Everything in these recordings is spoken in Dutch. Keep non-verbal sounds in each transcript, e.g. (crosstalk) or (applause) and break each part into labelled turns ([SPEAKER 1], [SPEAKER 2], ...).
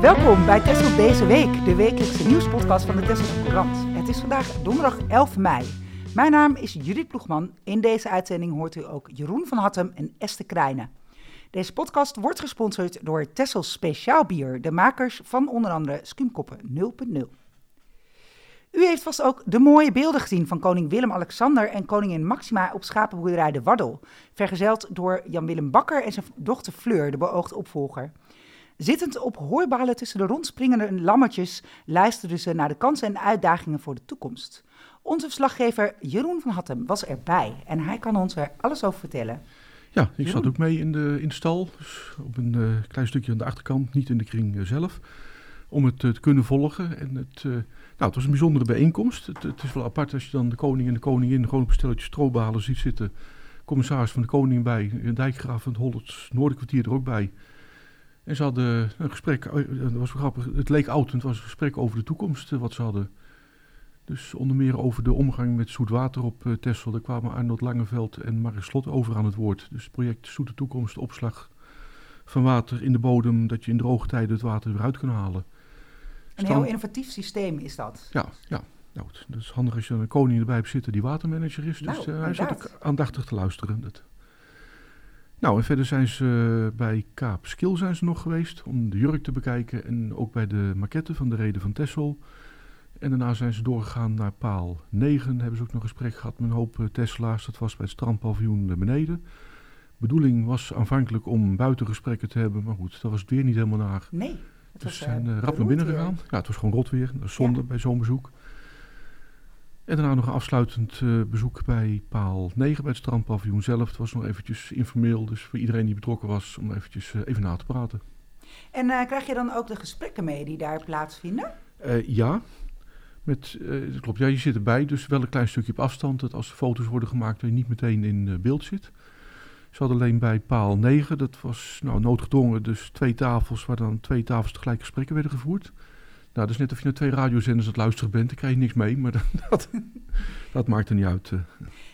[SPEAKER 1] Welkom bij Tessel Deze Week, de wekelijkse nieuwspodcast van de Tesselse Courant. Het is vandaag donderdag 11 mei. Mijn naam is Judith Ploegman. In deze uitzending hoort u ook Jeroen van Hattem en Esther Krijnen. Deze podcast wordt gesponsord door Tessel Speciaal Bier, de makers van onder andere Skumkoppen 0.0. U heeft vast ook de mooie beelden gezien van koning Willem-Alexander en koningin Maxima op schapenboerderij De Waddel. Vergezeld door Jan-Willem Bakker en zijn dochter Fleur, de beoogde opvolger. Zittend op hooibalen tussen de rondspringende lammetjes luisterden ze naar de kansen en uitdagingen voor de toekomst. Onze verslaggever Jeroen van Hattem was erbij en hij kan ons er alles over vertellen.
[SPEAKER 2] Ja, ik
[SPEAKER 1] Jeroen?
[SPEAKER 2] zat ook mee in de, in de stal, dus op een eh, klein stukje aan de achterkant, niet in de kring eh, zelf, om het eh, te kunnen volgen. En het, nou, het was een bijzondere bijeenkomst. Het, het is wel apart als je dan de koning en de koningin gewoon op een stelletje strobalen ziet zitten. Commissaris van de koning bij, een dijkgraaf van het Hollands Noorderkwartier er ook bij. En ze hadden een gesprek, eh, dat was wel grappig, het leek oud, en het was een gesprek over de toekomst, eh, wat ze hadden. Dus onder meer over de omgang met zoet water op eh, Texel. Daar kwamen Arnold Langeveld en Mark Slot over aan het woord. Dus het project Zoete Toekomst, opslag van water in de bodem, dat je in droge tijden het water weer uit kan halen.
[SPEAKER 1] Een heel innovatief systeem is dat.
[SPEAKER 2] Ja, ja. Nou, het- dat is handig als je een koning erbij hebt zitten die watermanager is. Dus
[SPEAKER 1] Nou,
[SPEAKER 2] hij zat ook aandachtig te luisteren. Dat. Nou, en verder zijn ze eh, bij Kaap Skil zijn ze nog geweest om de jurk te bekijken. En ook bij de maquette van de Reden van Tessel. En daarna zijn ze doorgegaan naar paal 9. Hebben ze ook nog een gesprek gehad met een hoop eh, Tesla's. Dat was bij het strandpaviljoen beneden. bedoeling was aanvankelijk om buitengesprekken te hebben. Maar goed, dat was het weer niet helemaal naar.
[SPEAKER 1] Nee. Het
[SPEAKER 2] Dus
[SPEAKER 1] was,
[SPEAKER 2] ze zijn
[SPEAKER 1] eh,
[SPEAKER 2] rap naar binnen gegaan. Ja, het was gewoon rot weer. Dat is zonde bij zo'n bezoek. En daarna nog een afsluitend eh, bezoek bij paal 9 bij het strandpaviljoen zelf. Het was nog eventjes informeel, dus voor iedereen die betrokken was, om eventjes eh, even na te praten.
[SPEAKER 1] En eh, krijg je dan ook de gesprekken mee die daar plaatsvinden?
[SPEAKER 2] Ja, met, dat klopt. Ja, je zit erbij, dus wel een klein stukje op afstand. Dat als er foto's worden gemaakt, dat je niet meteen in beeld zit. Ze hadden alleen bij paal 9, dat was nou, noodgedwongen, dus twee tafels waar dan twee tafels tegelijk gesprekken werden gevoerd. Nou, dat is net of je naar twee radiozenders aan het luisteren bent, dan krijg je niks mee, maar (laughs) dat, dat maakt er niet uit. eh.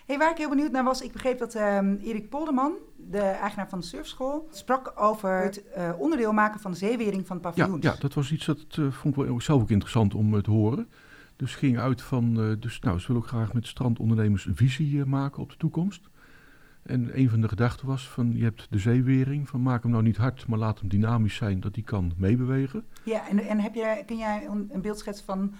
[SPEAKER 1] Hey, waar ik heel benieuwd naar was, ik begreep dat ehm, Erik Polderman, de eigenaar van de surfschool, sprak over het eh, onderdeel maken van de zeewering van het
[SPEAKER 2] Ja,
[SPEAKER 1] paviljoens.
[SPEAKER 2] ja, dat was iets dat eh, vond ik wel zelf ook interessant om te horen. Dus ging uit van, dus, nou, ze willen ook graag met strandondernemers een visie maken op de toekomst. En een van de gedachten was van, je hebt de zeewering, van maak hem nou niet hard, maar laat hem dynamisch zijn, dat die kan meebewegen.
[SPEAKER 1] Ja, en, en heb je, kun jij een, beeld schetsen van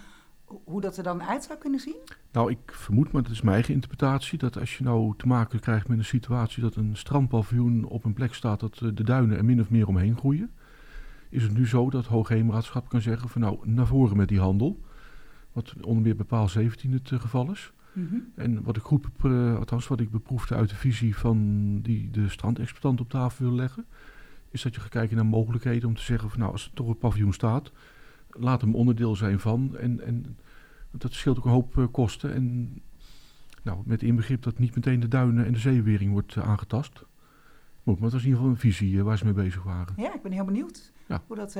[SPEAKER 1] hoe dat er dan uit zou kunnen zien?
[SPEAKER 2] Nou, ik vermoed, maar dat is mijn eigen interpretatie, dat als je nou te maken krijgt met een situatie dat een strandpaviljoen op een plek staat dat eh, de duinen er min of meer omheen groeien, is het nu zo dat Hoogheemraadschap kan zeggen van nou, naar voren met die handel. Wat onder meer bij paal 17 het eh, geval is.
[SPEAKER 1] Mhm.
[SPEAKER 2] En wat ik goed, eh, althans wat ik beproefde uit de visie van die de strandexploitant op tafel wil leggen, is dat je gaat kijken naar mogelijkheden om te zeggen van nou, als er toch een paviljoen staat, laat hem onderdeel zijn van. En, en dat scheelt ook een hoop eh, kosten. En nou, met inbegrip dat niet meteen de duinen en de zeewering wordt eh, aangetast. Maar, het was in ieder geval een visie waar ze mee bezig waren.
[SPEAKER 1] Ja, ik ben heel benieuwd
[SPEAKER 2] Ja.
[SPEAKER 1] hoe dat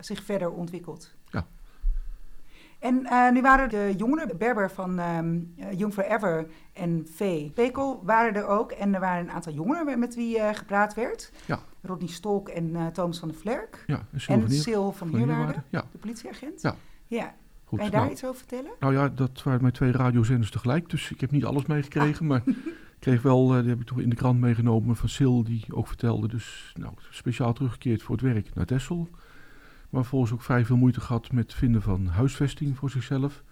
[SPEAKER 1] zich verder ontwikkelt.
[SPEAKER 2] Ja.
[SPEAKER 1] En eh, nu waren de jongeren, Berber van eh, Young Forever en V. Pekel waren er ook. En er waren een aantal jongeren met wie eh, gepraat werd.
[SPEAKER 2] Ja.
[SPEAKER 1] Rodney Stolk en Thomas van der Vlerk.
[SPEAKER 2] Ja, en
[SPEAKER 1] Sil van Heerwaarde.
[SPEAKER 2] Ja,
[SPEAKER 1] de politieagent.
[SPEAKER 2] Ja.
[SPEAKER 1] ja.
[SPEAKER 2] goed.
[SPEAKER 1] Kan je daar
[SPEAKER 2] nou,
[SPEAKER 1] iets over vertellen?
[SPEAKER 2] Nou ja, dat waren mijn twee radiozenders tegelijk, dus ik heb niet alles meegekregen, maar (laughs) ik kreeg wel, die heb ik toch in de krant meegenomen van Sil, die ook vertelde, dus nou, speciaal teruggekeerd voor het werk naar Texel. Maar vervolgens ook vrij veel moeite gehad met het vinden van huisvesting voor zichzelf.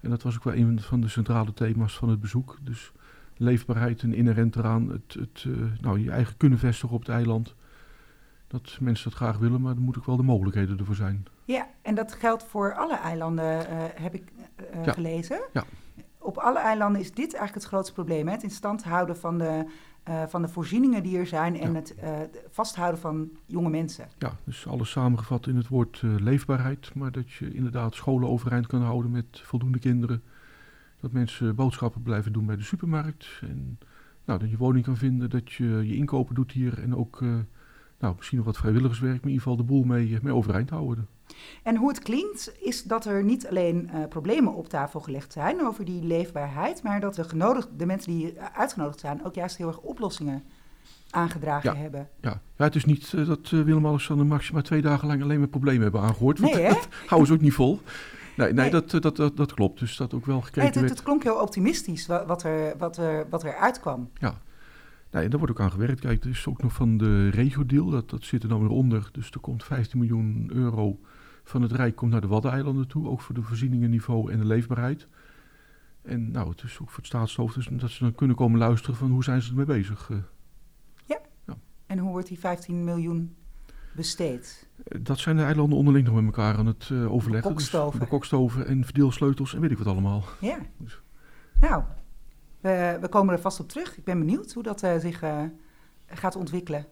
[SPEAKER 2] En dat was ook wel een van de centrale thema's van het bezoek. Dus leefbaarheid en inherent eraan, het, het eh, nou, je eigen kunnen vestigen op het eiland. Dat mensen dat graag willen, maar er moeten ook wel de mogelijkheden ervoor zijn.
[SPEAKER 1] Ja, en dat geldt voor alle eilanden, eh, heb ik eh,
[SPEAKER 2] Ja.
[SPEAKER 1] gelezen.
[SPEAKER 2] Ja.
[SPEAKER 1] Op alle eilanden is dit eigenlijk het grootste probleem. Hè? Het in stand houden van de, eh, van de voorzieningen die er zijn en
[SPEAKER 2] Ja.
[SPEAKER 1] het eh, vasthouden van jonge mensen.
[SPEAKER 2] Ja, dus alles samengevat in het woord eh, leefbaarheid. Maar dat je inderdaad scholen overeind kan houden met voldoende kinderen. Dat mensen boodschappen blijven doen bij de supermarkt. En nou, dat je woning kan vinden, dat je je inkopen doet hier. En ook nou, misschien nog wat vrijwilligerswerk, maar in ieder geval de boel mee, mee overeind houden.
[SPEAKER 1] En hoe het klinkt is dat er niet alleen eh, problemen op tafel gelegd zijn over die leefbaarheid, maar dat de, genodigd, de mensen die eh, uitgenodigd zijn ook juist heel erg oplossingen aangedragen
[SPEAKER 2] Ja.
[SPEAKER 1] hebben.
[SPEAKER 2] Ja. ja, het is niet eh, dat uh, Willem-Alexander Maxima twee dagen lang alleen maar problemen hebben aangehoord. want
[SPEAKER 1] Nee, hè?
[SPEAKER 2] dat (laughs) houden ze ook niet vol. Nee, nee,
[SPEAKER 1] Nee.
[SPEAKER 2] Dat, eh, dat, dat, dat klopt. Dus dat ook wel gekeken
[SPEAKER 1] Nee, het, klonk heel optimistisch wa- wat er, wat er, wat er uitkwam.
[SPEAKER 2] Nee, daar wordt ook aan gewerkt. Kijk, er is ook nog van de regio-deal, dat, dat zit er dan weer onder. Dus er komt 15 miljoen euro van het Rijk komt naar de Waddeneilanden toe. Ook voor de voorzieningenniveau en de leefbaarheid. En nou, het is ook voor het staatshoofd dus dat ze dan kunnen komen luisteren van hoe zijn ze ermee bezig. eh.
[SPEAKER 1] En hoe wordt die 15 miljoen besteed?
[SPEAKER 2] Eh, Dat zijn de eilanden onderling nog met elkaar aan het eh, overleggen.
[SPEAKER 1] Bekokstoven.
[SPEAKER 2] Dus bekokstoven en verdeelsleutels en weet ik wat allemaal.
[SPEAKER 1] Ja.
[SPEAKER 2] Dus-
[SPEAKER 1] Nou, we, we komen er vast op terug. Ik ben benieuwd hoe dat zich gaat ontwikkelen.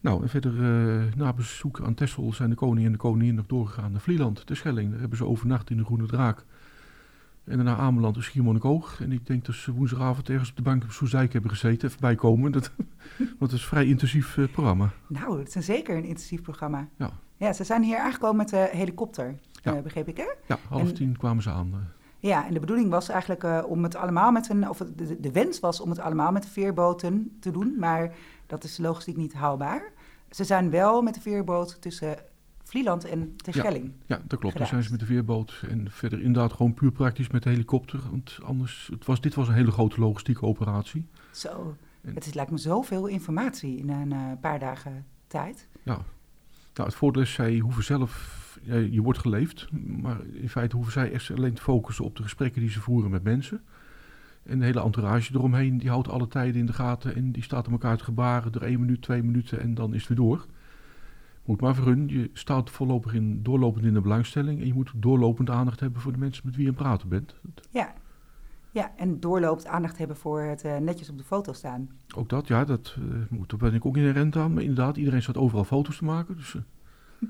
[SPEAKER 2] Nou, en verder eh, na bezoek aan Texel zijn de koning en de koningin nog doorgegaan naar Vlieland, de Schelling. Daar hebben ze overnacht in de Groene Draak. En daarna Ameland en Schiermonnikoog. En ik denk dat ze woensdagavond ergens op de bank op Soesdijk hebben gezeten. Even bijkomen. Dat, (laughs) want het is een vrij intensief eh, programma.
[SPEAKER 1] Nou, het is zeker een intensief programma.
[SPEAKER 2] Ja.
[SPEAKER 1] Ja, ze zijn hier aangekomen met de helikopter,
[SPEAKER 2] Ja.
[SPEAKER 1] eh, begreep ik hè?
[SPEAKER 2] Ja, half
[SPEAKER 1] En-
[SPEAKER 2] tien kwamen ze aan.
[SPEAKER 1] Ja, en de bedoeling was eigenlijk om het allemaal met een, of de, de- wens was om het allemaal met veerboten te doen, maar dat is logistiek niet haalbaar. Ze zijn wel met de veerboot tussen Vlieland en Terschelling.
[SPEAKER 2] Ja, dat klopt. Dan zijn ze met de veerboot. En verder inderdaad gewoon puur praktisch met de helikopter. Want anders, het was, dit was een hele grote logistieke operatie.
[SPEAKER 1] Zo,
[SPEAKER 2] En-
[SPEAKER 1] het is, lijkt me zoveel informatie in een eh, paar dagen tijd.
[SPEAKER 2] Nou, het voordeel is, zij hoeven zelf, ja, je wordt geleefd, maar in feite hoeven zij echt alleen te focussen op de gesprekken die ze voeren met mensen. En de hele entourage eromheen, die houdt alle tijden in de gaten en die staat aan elkaar te gebaren, er één minuut, twee minuten en dan is het weer door. Moet maar voor hun, je staat voorlopig in, doorlopend in de belangstelling en je moet doorlopend aandacht hebben voor de mensen met wie je aan het praten bent.
[SPEAKER 1] Ja, ja en doorloopt aandacht hebben voor het eh, netjes op de foto staan.
[SPEAKER 2] Ook dat, ja, dat eh, moet, daar ben ik ook inherent aan, maar inderdaad, iedereen staat overal foto's te maken. Dus, eh, (laughs)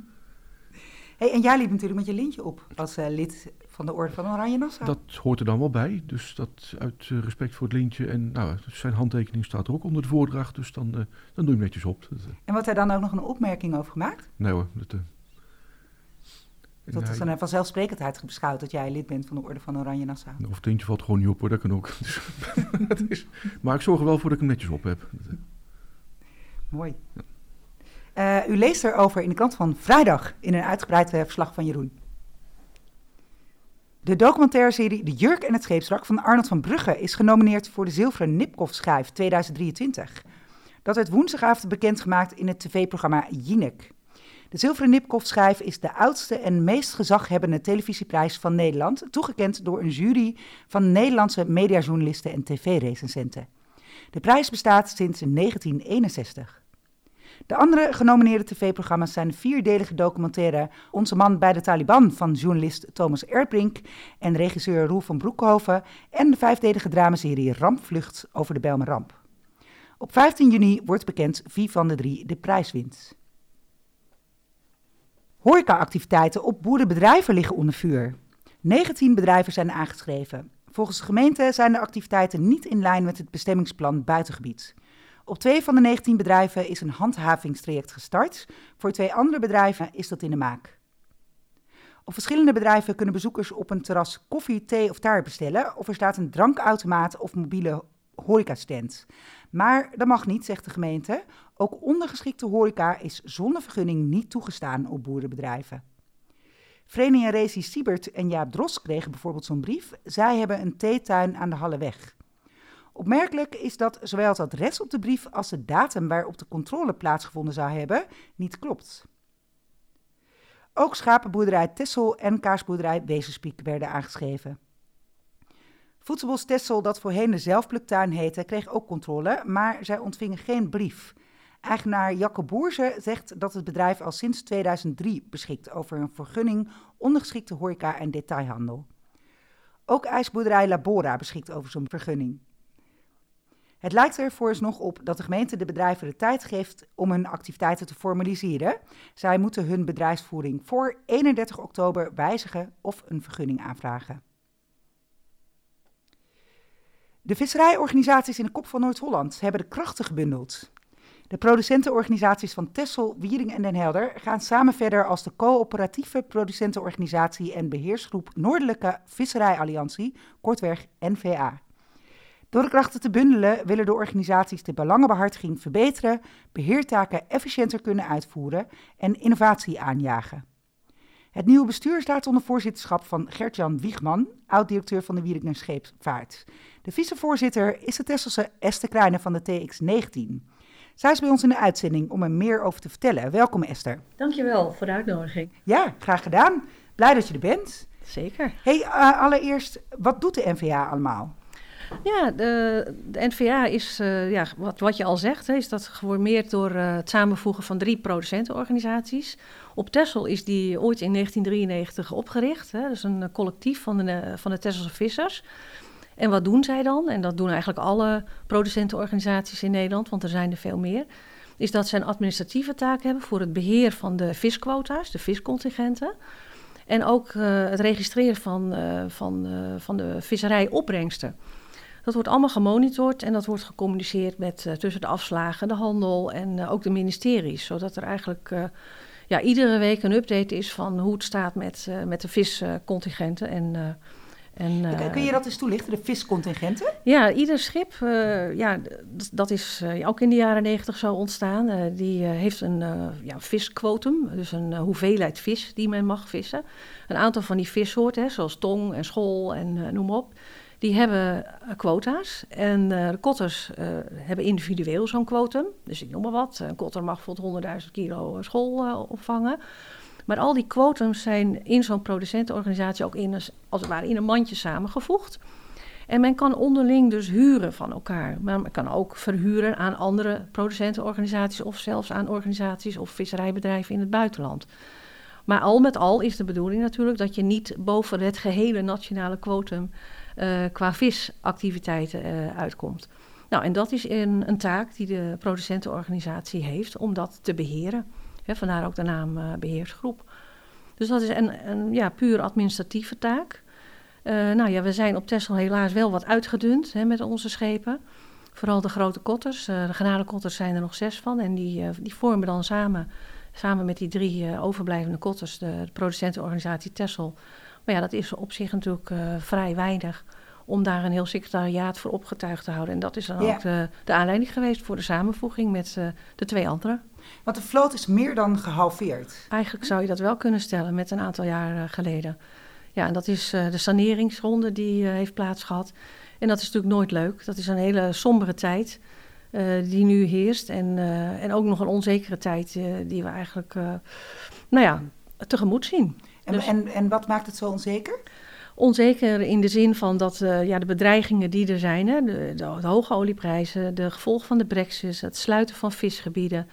[SPEAKER 1] Hey, en jij liep natuurlijk met je lintje op als lid van de Orde van Oranje Nassau.
[SPEAKER 2] Dat hoort er dan wel bij. Dus dat uit eh, respect voor het lintje. En nou, zijn handtekening staat er ook onder de voordracht. Dus dan, eh, dan doe je hem netjes op. Dat, eh,
[SPEAKER 1] En wordt daar dan ook nog een opmerking over gemaakt?
[SPEAKER 2] nee hoor. Dat,
[SPEAKER 1] Dat is
[SPEAKER 2] hij-
[SPEAKER 1] een vanzelfsprekendheid beschouwd dat jij lid bent van de Orde van Oranje Nassau.
[SPEAKER 2] Of het lintje valt gewoon niet op hoor. Dat kan ook. (laughs) Dus, (laughs) dat is, maar ik zorg er wel voor dat ik hem netjes op heb.
[SPEAKER 1] Mooi. U leest erover in de krant van vrijdag in een uitgebreid verslag van Jeroen. De documentaire-serie De Jurk en het Scheepswrak van Arnold van Brugge is genomineerd voor de Zilveren Nipkoff-schijf 2023. Dat werd woensdagavond bekendgemaakt in het tv-programma Jinek. De Zilveren Nipkoff-schijf is de oudste en meest gezaghebbende televisieprijs van Nederland, toegekend door een jury van Nederlandse mediajournalisten en tv-recensenten. De prijs bestaat sinds 1961. De andere genomineerde tv-programma's zijn de vierdelige documentaire Onze man bij de Taliban van journalist Thomas Erdbrink en regisseur Roel van Broekhoven en de vijfdelige dramaserie Rampvlucht over de Bijlmerramp. Op 15 juni wordt bekend wie van de drie de prijs wint. Horeca-activiteiten op boerenbedrijven liggen onder vuur. 19 bedrijven zijn aangeschreven. Volgens de gemeente zijn de activiteiten niet in lijn met het bestemmingsplan buitengebied. Op twee van de 19 bedrijven is een handhavingstraject gestart. Voor twee andere bedrijven is dat in de maak. Op verschillende bedrijven kunnen bezoekers op een terras koffie, thee of taart bestellen. Of er staat een drankautomaat of mobiele horecastand. Maar dat mag niet, zegt de gemeente. Ook ondergeschikte horeca is zonder vergunning niet toegestaan op boerenbedrijven. Vreni en Rezi Siebert en Jaap Dros kregen bijvoorbeeld zo'n brief. Zij hebben een theetuin aan de Halleweg. Opmerkelijk is dat zowel het adres op de brief als de datum waarop de controle plaatsgevonden zou hebben niet klopt. Ook schapenboerderij Tessel en kaasboerderij Wezenspiek werden aangeschreven. Voedselbos Tessel, dat voorheen de zelfpluktuin heette, kreeg ook controle, maar zij ontvingen geen brief. Eigenaar Jacke Boerze zegt dat het bedrijf al sinds 2003 beschikt over een vergunning ondergeschikte horeca en detailhandel. Ook ijsboerderij Labora beschikt over zo'n vergunning. Het lijkt er vooralsnog op dat de gemeente de bedrijven de tijd geeft om hun activiteiten te formaliseren. Zij moeten hun bedrijfsvoering voor 31 oktober wijzigen of een vergunning aanvragen. De visserijorganisaties in de kop van Noord-Holland hebben de krachten gebundeld. De producentenorganisaties van Tessel, Wiering en Den Helder gaan samen verder als de coöperatieve producentenorganisatie en beheersgroep Noordelijke Visserijalliantie, kortweg NVA. Door de krachten te bundelen willen de organisaties de belangenbehartiging verbeteren, beheertaken efficiënter kunnen uitvoeren en innovatie aanjagen. Het nieuwe bestuur staat onder voorzitterschap van Gert-Jan Wiegman, oud-directeur van de Wieringen Scheepvaart. De vicevoorzitter is de Tesselse Esther Krijne van de TX19. Zij is bij ons in de uitzending om er meer over te vertellen. Welkom Esther.
[SPEAKER 3] Dankjewel voor de uitnodiging.
[SPEAKER 1] Ja, graag gedaan. Blij dat je er bent.
[SPEAKER 3] Zeker.
[SPEAKER 1] Hey, uh, allereerst, wat doet de NVA allemaal?
[SPEAKER 3] Ja, de, de NVA is, uh, ja, wat, wat je al zegt, hè, is dat geformeerd door uh, het samenvoegen van drie producentenorganisaties. Op Texel is die ooit in 1993 opgericht. Hè, dus een collectief van de, van de Tesselse vissers. En wat doen zij dan? En dat doen eigenlijk alle producentenorganisaties in Nederland, want er zijn er veel meer. Is dat ze een administratieve taak hebben voor het beheer van de visquota's, de viscontingenten. En ook het registreren van, uh, van, uh, van de visserijopbrengsten. Dat wordt allemaal gemonitord en dat wordt gecommuniceerd met tussen de afslagen, de handel en ook de ministeries. Zodat er eigenlijk ja, iedere week een update is van hoe het staat met, met de viscontingenten. En
[SPEAKER 1] en, Kun je dat eens toelichten, de viscontingenten?
[SPEAKER 3] Ja, ieder schip, uh, ja, dat is uh, ook in de jaren negentig zo ontstaan. die heeft een ja, visquotum, dus een hoeveelheid vis die men mag vissen. Een aantal van die vissoorten, zoals tong en school en noem op, die hebben quota's. En de kotters hebben individueel zo'n quotum. Dus ik noem maar wat, een kotter mag bijvoorbeeld 100.000 kilo school opvangen. Maar al die quotums zijn in zo'n producentenorganisatie ook in, als het ware in een mandje samengevoegd. En men kan onderling dus huren van elkaar. Maar men kan ook verhuren aan andere producentenorganisaties of zelfs aan organisaties of visserijbedrijven in het buitenland. Maar al met al is de bedoeling natuurlijk dat je niet boven het gehele nationale quotum qua visactiviteiten uh, uitkomt. Nou, en dat is een, een taak die de producentenorganisatie heeft om dat te beheren vandaar ook de naam uh, beheersgroep. Dus dat is een, een ja, puur administratieve taak. Nou ja, we zijn op Texel helaas wel wat uitgedund met onze schepen. Vooral de grote kotters. Uh, de genadekotters zijn er nog zes van. En die, die vormen dan samen, samen met die drie overblijvende kotters de, de, producentenorganisatie Texel. Maar ja, dat is op zich natuurlijk vrij weinig om daar een heel secretariaat voor opgetuigd te houden. En dat is dan ja. ook de, de, aanleiding geweest voor de samenvoeging met de twee anderen.
[SPEAKER 1] Want de vloot is meer dan gehalveerd.
[SPEAKER 3] Eigenlijk zou je dat wel kunnen stellen met een aantal jaar geleden. Ja, en dat is uh, de saneringsronde die uh, heeft plaatsgehad. En dat is natuurlijk nooit leuk. Dat is een hele sombere tijd die nu heerst. En, en ook nog een onzekere tijd die we eigenlijk nou ja, tegemoet zien.
[SPEAKER 1] En, dus, en, en wat maakt het zo onzeker?
[SPEAKER 3] Onzeker in de zin van dat ja, de bedreigingen die er zijn, hè, de, de, de hoge olieprijzen, de gevolgen van de brexit, het sluiten van visgebieden,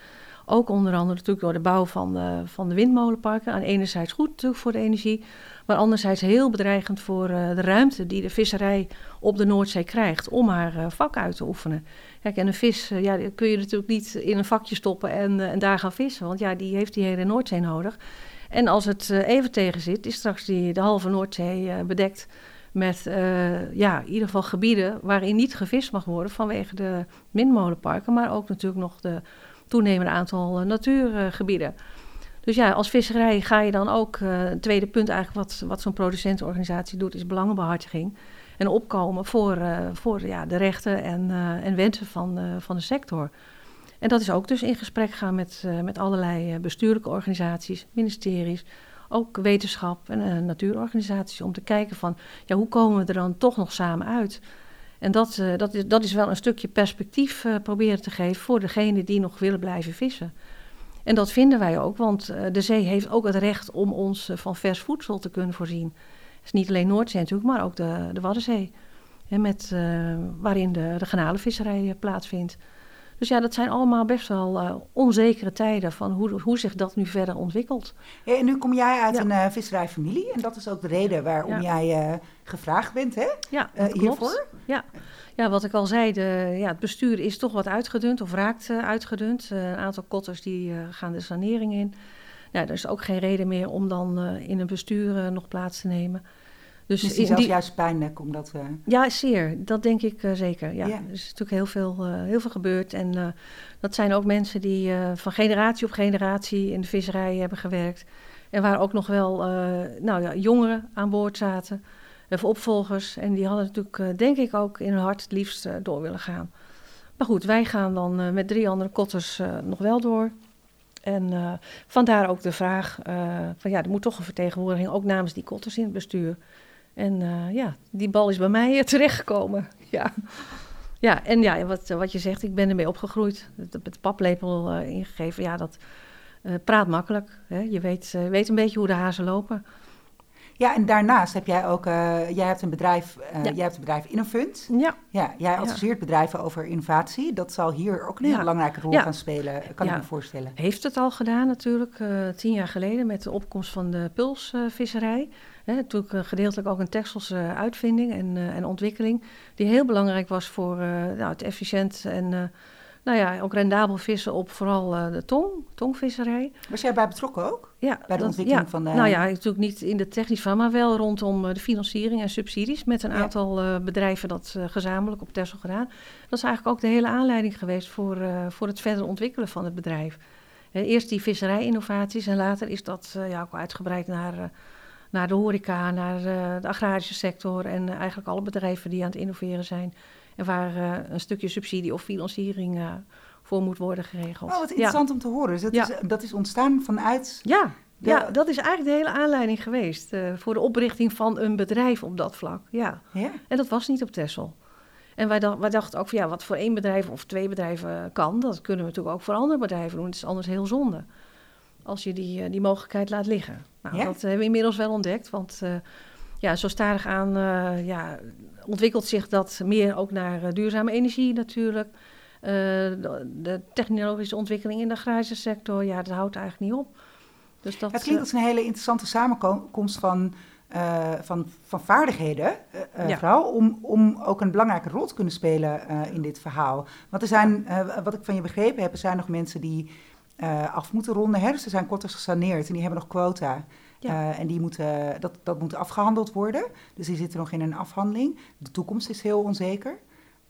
[SPEAKER 3] ook onder andere natuurlijk door de bouw van de, van de windmolenparken. Aan enerzijds goed natuurlijk voor de energie, maar anderzijds heel bedreigend voor uh, de ruimte die de visserij op de Noordzee krijgt om haar uh, vak uit te oefenen. Kijk, en een vis, uh, ja, kun je natuurlijk niet in een vakje stoppen en, en daar gaan vissen, want ja, die heeft die hele Noordzee nodig. En als het even tegen zit, is straks die, de halve Noordzee bedekt met ja, in ieder geval gebieden waarin niet gevist mag worden vanwege de windmolenparken, maar ook natuurlijk nog de toenemende aantal eh, natuurgebieden. Dus ja, als visserij ga je dan ook, uh, tweede punt eigenlijk wat, wat zo'n producentenorganisatie doet, is belangenbehartiging. En opkomen voor, voor ja, de rechten en, en wensen van, van de sector. En dat is ook dus in gesprek gaan met, met allerlei bestuurlijke organisaties, ministeries, ook wetenschap en natuurorganisaties, om te kijken van, ja, hoe komen we er dan toch nog samen uit? En dat, dat, is, dat is wel een stukje perspectief proberen te geven voor degene die nog willen blijven vissen. En dat vinden wij ook, want de zee heeft ook het recht om ons van vers voedsel te kunnen voorzien. Het is niet alleen Noordzee natuurlijk, maar ook de, de Waddenzee. Hè, met, waarin de, de granalenvisserij plaatsvindt. Dus ja, dat zijn allemaal best wel uh, onzekere tijden van hoe, hoe zich dat nu verder ontwikkelt.
[SPEAKER 1] Ja, en nu kom jij uit ja. een uh, visserijfamilie en dat is ook de reden waarom ja. jij uh, gevraagd bent hè?
[SPEAKER 3] Ja, hiervoor. Ja. ja, wat ik al zei, de, ja, het bestuur is toch wat uitgedund of raakt uitgedund. een aantal kotters die gaan de sanering in. Ja, er is ook geen reden meer om dan in een bestuur nog plaats te nemen.
[SPEAKER 1] Dus is die zelfs die... juist pijnlijk omdat we...
[SPEAKER 3] Ja, zeer. Dat denk ik uh, zeker. Ja. ja. Er is natuurlijk heel veel, uh, heel veel gebeurd. En uh, dat zijn ook mensen die van generatie op generatie in de visserij hebben gewerkt. En waar ook nog wel nou ja, jongeren aan boord zaten. Even opvolgers. En die hadden natuurlijk, denk ik, ook in hun hart het liefst door willen gaan. Maar goed, wij gaan dan met drie andere kotters nog wel door. En vandaar ook de vraag van ja, er moet toch een vertegenwoordiging ook namens die kotters in het bestuur. En ja, die bal is bij mij (laughs) terechtgekomen. Ja. Ja, en ja, wat, wat je zegt, ik ben ermee opgegroeid. Met de paplepel uh, ingegeven. Ja, dat uh, praat makkelijk. Hè? Je weet, weet een beetje hoe de hazen lopen.
[SPEAKER 1] Ja, en daarnaast heb jij ook, jij hebt een bedrijf, ja. jij hebt een bedrijf Innovund.
[SPEAKER 3] Ja.
[SPEAKER 1] ja jij adviseert ja. bedrijven over innovatie. Dat zal hier ook een heel belangrijke rol gaan spelen, kan ik me voorstellen.
[SPEAKER 3] Heeft het al gedaan natuurlijk, tien jaar geleden met de opkomst van de pulsvisserij. Hè, natuurlijk gedeeltelijk ook een Texelse uitvinding en, uh, en ontwikkeling, die heel belangrijk was voor nou, het efficiënt en nou ja, ook rendabel vissen op vooral de tong, tongvisserij.
[SPEAKER 1] Was jij bij betrokken ook?
[SPEAKER 3] Ja.
[SPEAKER 1] Bij de ontwikkeling
[SPEAKER 3] ja,
[SPEAKER 1] van de...
[SPEAKER 3] Nou ja, natuurlijk niet in de technisch van, maar wel rondom de financiering en subsidies met een ja. aantal bedrijven dat gezamenlijk op Texel gedaan. Dat is eigenlijk ook de hele aanleiding geweest voor, voor het verder ontwikkelen van het bedrijf. eerst die visserij-innovaties en later is dat ja, ook uitgebreid naar naar de horeca, naar uh, de agrarische sector en eigenlijk alle bedrijven die aan het innoveren zijn. En waar uh, een stukje subsidie of financiering voor moet worden geregeld.
[SPEAKER 1] Oh, wat interessant ja. om te horen. Dus dat, ja. is, dat is ontstaan vanuit...
[SPEAKER 3] Ja, de... ja, dat is eigenlijk de hele aanleiding geweest voor de oprichting van een bedrijf op dat vlak. Ja.
[SPEAKER 1] ja.
[SPEAKER 3] En dat was niet op Texel. En wij, dacht, wij dachten ook van ja, wat voor één bedrijf of twee bedrijven kan, dat kunnen we natuurlijk ook voor andere bedrijven doen. Het is anders heel zonde als je die, die mogelijkheid laat liggen. Nou,
[SPEAKER 1] Ja?
[SPEAKER 3] Dat hebben we inmiddels wel ontdekt, want uh, ja, zo stadig aan uh, ja, ontwikkelt zich dat meer ook naar duurzame energie natuurlijk. De, de, technologische ontwikkeling in de agrarische sector, ja, dat houdt eigenlijk niet op.
[SPEAKER 1] Dus dat, het klinkt als een hele interessante samenkomst van, van, van vaardigheden, ja. vrouw, om, om ook een belangrijke rol te kunnen spelen in dit verhaal. Want er zijn, wat ik van je begrepen heb, er zijn nog mensen die uh, af moeten ronden. Hè? Dus er zijn korters gesaneerd en die hebben nog quota. Ja. Uh, en die moeten, dat, dat moet afgehandeld worden. Dus die zitten nog in een afhandeling. De toekomst is heel onzeker.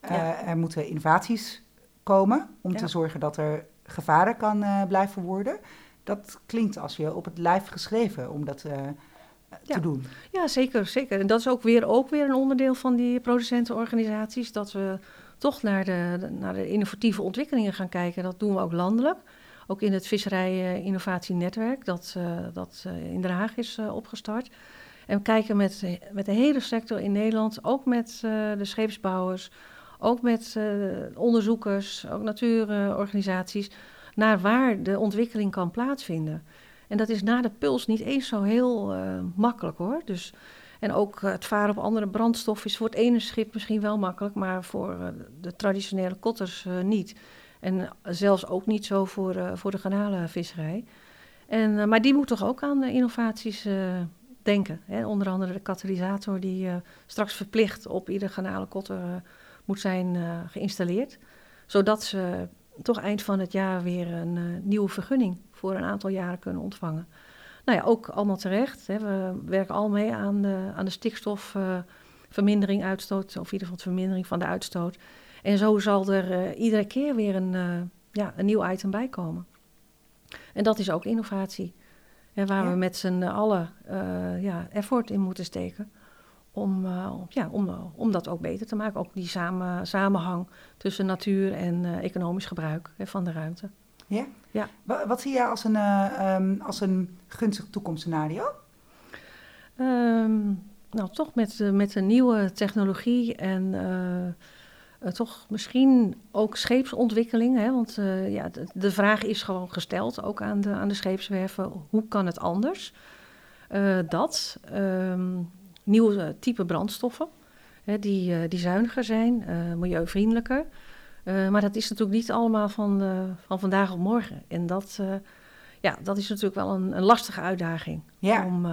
[SPEAKER 1] Ja. Er moeten innovaties komen om ja. te zorgen dat er gevaren kan blijven worden. Dat klinkt als je op het lijf geschreven om dat te doen.
[SPEAKER 3] Ja, zeker, zeker. En dat is ook weer, ook weer een onderdeel van die producentenorganisaties. Dat we toch naar de, naar de innovatieve ontwikkelingen gaan kijken. Dat doen we ook landelijk ook in het Visserij-innovatienetwerk, dat, uh, dat uh, in Den Haag is uh, opgestart. En we kijken met, met de hele sector in Nederland, ook met de scheepsbouwers, ook met onderzoekers, ook natuurorganisaties, naar waar de ontwikkeling kan plaatsvinden. En dat is na de puls niet eens zo heel makkelijk hoor. Dus, en ook het varen op andere brandstoffen is voor het ene schip misschien wel makkelijk, maar voor de traditionele kotters niet. En zelfs ook niet zo voor, uh, voor de garnalenvisserij. En, uh, maar die moet toch ook aan uh, innovaties denken. Hè? Onder andere de katalysator die straks verplicht op ieder garnalenkotter moet zijn geïnstalleerd. Zodat ze toch eind van het jaar weer een nieuwe vergunning voor een aantal jaren kunnen ontvangen. Nou ja, ook allemaal terecht. Hè? We werken al mee aan de, aan de stikstofvermindering uitstoot, of in ieder geval vermindering van de uitstoot. En zo zal er uh, iedere keer weer een, uh, ja, een nieuw item bij komen. En dat is ook innovatie. En waar ja. we met z'n allen uh, ja, effort in moeten steken. Om, ja, om, om dat ook beter te maken. Ook die samen, samenhang tussen natuur en economisch gebruik hè, van de ruimte.
[SPEAKER 1] Ja?
[SPEAKER 3] ja.
[SPEAKER 1] Wat, zie je als een, um, als een gunstig toekomstscenario?
[SPEAKER 3] Um, nou, toch met, met een nieuwe technologie en uh, toch misschien ook scheepsontwikkeling. Hè? Want uh, ja, de, vraag is gewoon gesteld, ook aan de, aan de scheepswerven, hoe kan het anders? Uh, dat, um, nieuwe type brandstoffen, hè, die, die zuiniger zijn, milieuvriendelijker. maar dat is natuurlijk niet allemaal van, van vandaag op morgen. En dat, ja, dat is natuurlijk wel een, een lastige uitdaging.
[SPEAKER 1] Ja.
[SPEAKER 3] Om,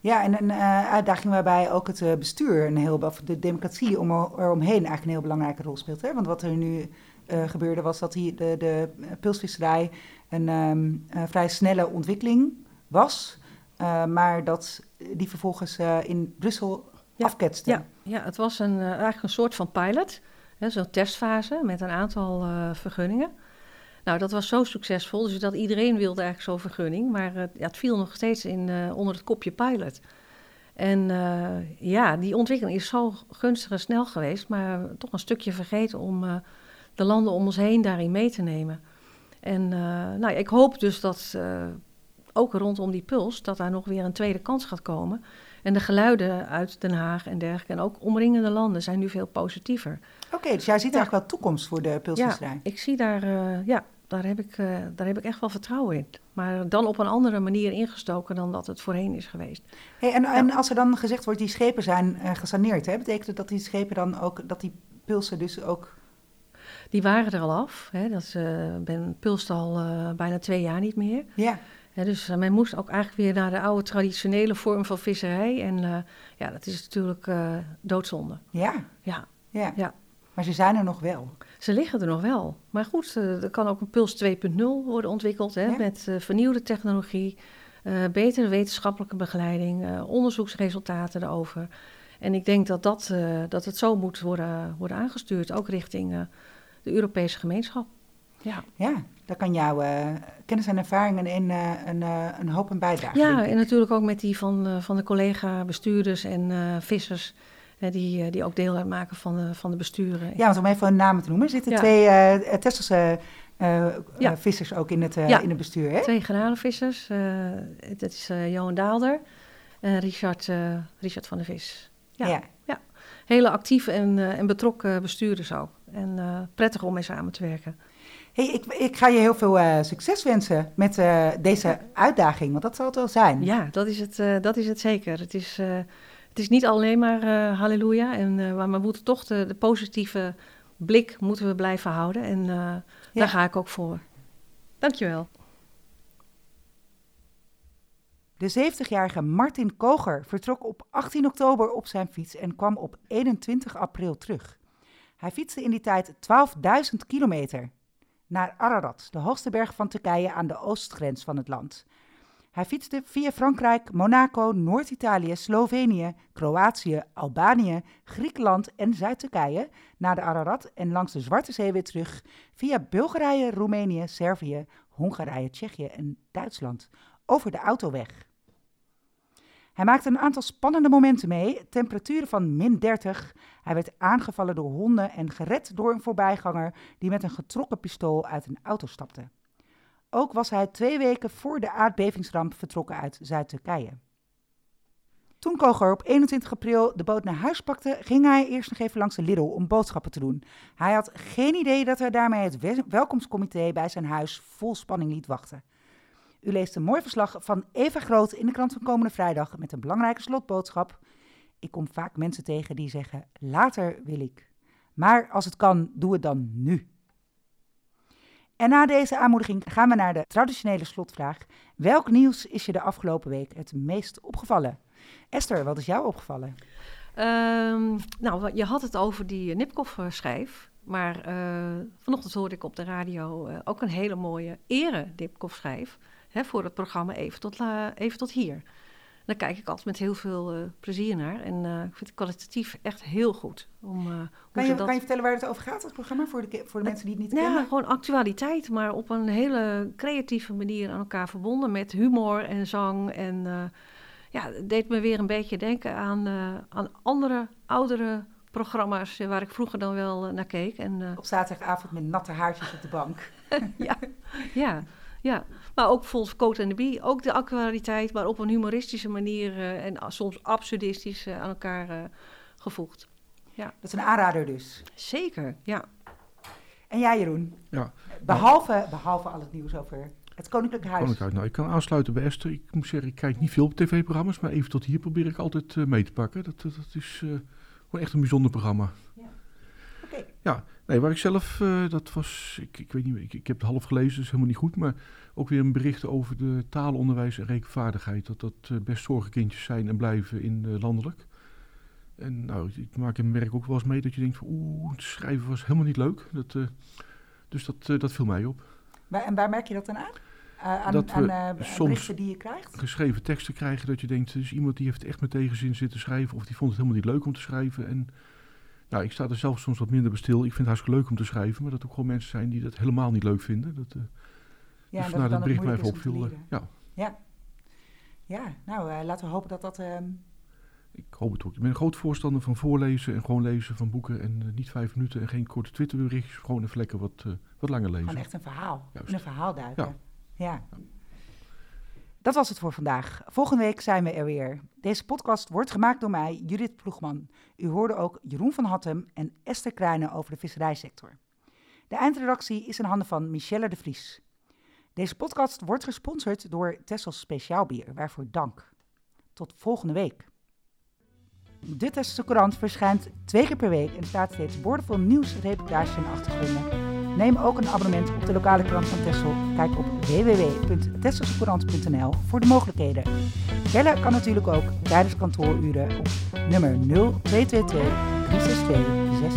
[SPEAKER 1] ja, en een uh, uitdaging waarbij ook het uh, bestuur, een heel, of de democratie om, eromheen eigenlijk een heel belangrijke rol speelt. Hè? Want wat er nu gebeurde was dat hier de, de pulsvisserij een um, vrij snelle ontwikkeling was, maar dat die vervolgens in Brussel
[SPEAKER 3] ja,
[SPEAKER 1] afketste.
[SPEAKER 3] Ja, ja, het was een, eigenlijk een soort van pilot, zo'n testfase met een aantal vergunningen. Nou, dat was zo succesvol, dus dat iedereen wilde eigenlijk zo'n vergunning. Maar uh, ja, het viel nog steeds in, uh, onder het kopje pilot. En uh, ja, die ontwikkeling is zo gunstig en snel geweest, maar toch een stukje vergeten om de landen om ons heen daarin mee te nemen. En nou, ik hoop dus dat ook rondom die puls, dat daar nog weer een tweede kans gaat komen. En de geluiden uit Den Haag en dergelijke, en ook omringende landen, zijn nu veel positiever.
[SPEAKER 1] Oké, dus jij ziet ja. eigenlijk wel toekomst voor de pulswisserij?
[SPEAKER 3] Ja, ik zie daar, ja, daar heb, ik, uh, daar heb ik echt wel vertrouwen in. Maar dan op een andere manier ingestoken dan dat het voorheen is geweest.
[SPEAKER 1] Hey, en, en als er dan gezegd wordt, die schepen zijn uh, gesaneerd, hè? betekent dat dat die schepen dan ook, dat die pulsen dus ook...
[SPEAKER 3] Die waren er al af. Hè? Dat uh, ben pulste al bijna twee jaar niet meer.
[SPEAKER 1] Ja.
[SPEAKER 3] ja dus men moest ook eigenlijk weer naar de oude traditionele vorm van visserij. En ja, dat is natuurlijk doodzonde.
[SPEAKER 1] Ja.
[SPEAKER 3] Ja.
[SPEAKER 1] ja. ja. Maar ze zijn er nog wel.
[SPEAKER 3] Ze liggen er nog wel. Maar goed, uh, er kan ook een Puls 2.0 worden ontwikkeld hè, met uh, vernieuwde technologie, uh, betere wetenschappelijke begeleiding, onderzoeksresultaten erover. En ik denk dat, dat, dat het zo moet worden, worden aangestuurd, ook richting de Europese gemeenschap. Ja,
[SPEAKER 1] ja daar kan jouw kennis en ervaringen in een, een hoop een bijdragen.
[SPEAKER 3] Ja, en natuurlijk ook met die van, van de collega-bestuurders en vissers die, die ook deel uitmaken van de, van de besturen.
[SPEAKER 1] Ja, want om even een namen te noemen, zitten twee uh, Tesselse uh, ja. vissers ook in het, uh, ja. in het bestuur, hè?
[SPEAKER 3] twee garnalenvissers. dat is Johan Daalder en Richard, Richard van der Vis. Ja. ja. Hele actieve en, en betrokken bestuurders ook. En prettig om mee samen te werken.
[SPEAKER 1] Hey, ik, ik ga je heel veel succes wensen met deze uitdaging, want dat zal het wel zijn.
[SPEAKER 3] Ja, dat is het, dat is het zeker. Het is het is niet alleen maar uh, halleluja, en, uh, maar we moeten toch de, de, positieve blik moeten we blijven houden. En ja. daar ga ik ook voor. Dankjewel.
[SPEAKER 1] De 70-jarige Martin Koger vertrok op 18 oktober op zijn fiets en kwam op 21 april terug. Hij fietste in die tijd 12.000 kilometer naar Ararat, de hoogste berg van Turkije aan de oostgrens van het land. Hij fietste via Frankrijk, Monaco, Noord-Italië, Slovenië, Kroatië, Albanië, Griekenland en Zuid-Turkije naar de Ararat en langs de Zwarte Zee weer terug via Bulgarije, Roemenië, Servië, Hongarije, Tsjechië en Duitsland over de autoweg. Hij maakte een aantal spannende momenten mee, temperaturen van min 30. Hij werd aangevallen door honden en gered door een voorbijganger die met een getrokken pistool uit een auto stapte. Ook was hij twee weken voor de aardbevingsramp vertrokken uit Zuid-Turkije. Toen Koger op 21 april de boot naar huis pakte, ging hij eerst nog even langs de Lidl om boodschappen te doen. Hij had geen idee dat hij daarmee het welkomstcomité bij zijn huis vol spanning liet wachten. U leest een mooi verslag van Eva Groot in de krant van komende vrijdag met een belangrijke slotboodschap. Ik kom vaak mensen tegen die zeggen: later wil ik. Maar als het kan, doe het dan nu. En na deze aanmoediging gaan we naar de traditionele slotvraag. Welk nieuws is je de afgelopen week het meest opgevallen? Esther, wat is jou opgevallen?
[SPEAKER 3] Um, nou, je had het over die Nipkoff-schijf. Maar uh, vanochtend hoorde ik op de radio uh, ook een hele mooie ere Nipkoff-schijf. voor het programma Even tot, Even tot Hier. Daar kijk ik altijd met heel veel uh, plezier naar. En uh, ik vind het kwalitatief echt heel goed. Om, uh,
[SPEAKER 1] kan, je, dat... kan je vertellen waar het over gaat, het programma, voor de, voor de mensen die het niet
[SPEAKER 3] ja,
[SPEAKER 1] kennen?
[SPEAKER 3] Ja, gewoon actualiteit, maar op een hele creatieve manier aan elkaar verbonden. Met humor en zang. En ja, het deed me weer een beetje denken aan, aan andere, oudere programma's waar ik vroeger dan wel naar keek. En,
[SPEAKER 1] op zaterdagavond met natte haartjes op de bank. (laughs)
[SPEAKER 3] ja, ja. Ja, maar ook volgens Coat en de Bie, ook de actualiteit, maar op een humoristische manier uh, en soms absurdistisch uh, aan elkaar uh, gevoegd. Ja.
[SPEAKER 1] Dat is een aanrader dus.
[SPEAKER 3] Zeker, ja.
[SPEAKER 1] En jij Jeroen?
[SPEAKER 2] Ja.
[SPEAKER 1] Behalve, behalve al het nieuws over het Koninklijk Huis.
[SPEAKER 2] Koninklijk Nou, ik kan aansluiten bij Esther. Ik moet zeggen, ik kijk niet veel op tv-programma's, maar even tot hier probeer ik altijd mee te pakken. Dat, dat, dat is gewoon echt een bijzonder programma.
[SPEAKER 1] Ja.
[SPEAKER 2] Nee, waar ik zelf, uh, dat was, ik, ik weet niet, ik, ik heb het half gelezen, dus helemaal niet goed, maar ook weer een bericht over de taalonderwijs en rekenvaardigheid. Dat dat uh, best zorgenkindjes zijn en blijven in uh, landelijk. En nou, ik maak in mijn werk ook wel eens mee dat je denkt van oeh, het schrijven was helemaal niet leuk. Dat, dus dat, dat viel mij op.
[SPEAKER 1] Maar, en waar merk je dat dan aan? aan, dat aan soms die je krijgt?
[SPEAKER 2] geschreven teksten krijgen dat je denkt, dus iemand die heeft echt met tegenzin zitten schrijven of die vond het helemaal niet leuk om te schrijven en... Nou, ik sta er zelf soms wat minder bij stil. Ik vind het hartstikke leuk om te schrijven, maar dat er ook gewoon mensen zijn die dat helemaal niet leuk vinden. Dat, uh,
[SPEAKER 1] ja,
[SPEAKER 2] dus
[SPEAKER 1] dat, nou,
[SPEAKER 2] dat bericht mij even opviel.
[SPEAKER 1] ja. ja. Ja, nou, uh, laten we hopen dat dat, uh,
[SPEAKER 2] ik hoop het ook. Ik ben een groot voorstander van voorlezen en gewoon lezen van boeken. En eh, niet vijf minuten en geen korte Twitterberichtjes. Gewoon even lekker wat, wat langer lezen.
[SPEAKER 1] Gewoon echt een verhaal.
[SPEAKER 2] Juist.
[SPEAKER 1] In een verhaal duiken.
[SPEAKER 2] Ja.
[SPEAKER 1] ja. Dat was het voor vandaag. Volgende week zijn we er weer. Deze podcast wordt gemaakt door mij, Judith Ploegman. U hoorde ook Jeroen van Hattem en Esther Krijnen over de visserijsector. De eindredactie is in handen van Michelle de Vries. Deze podcast wordt gesponsord door Tessels Speciaalbier, waarvoor dank. Tot volgende week. De Tesselse Courant verschijnt twee keer per week en staat steeds boordevol nieuws, reportages en achtergronden. Neem ook een abonnement op de lokale krant van Tessel. Kijk op www.tesselsecourant.nl voor de mogelijkheden. Bellen kan natuurlijk ook tijdens kantooruren op nummer 0222 362 6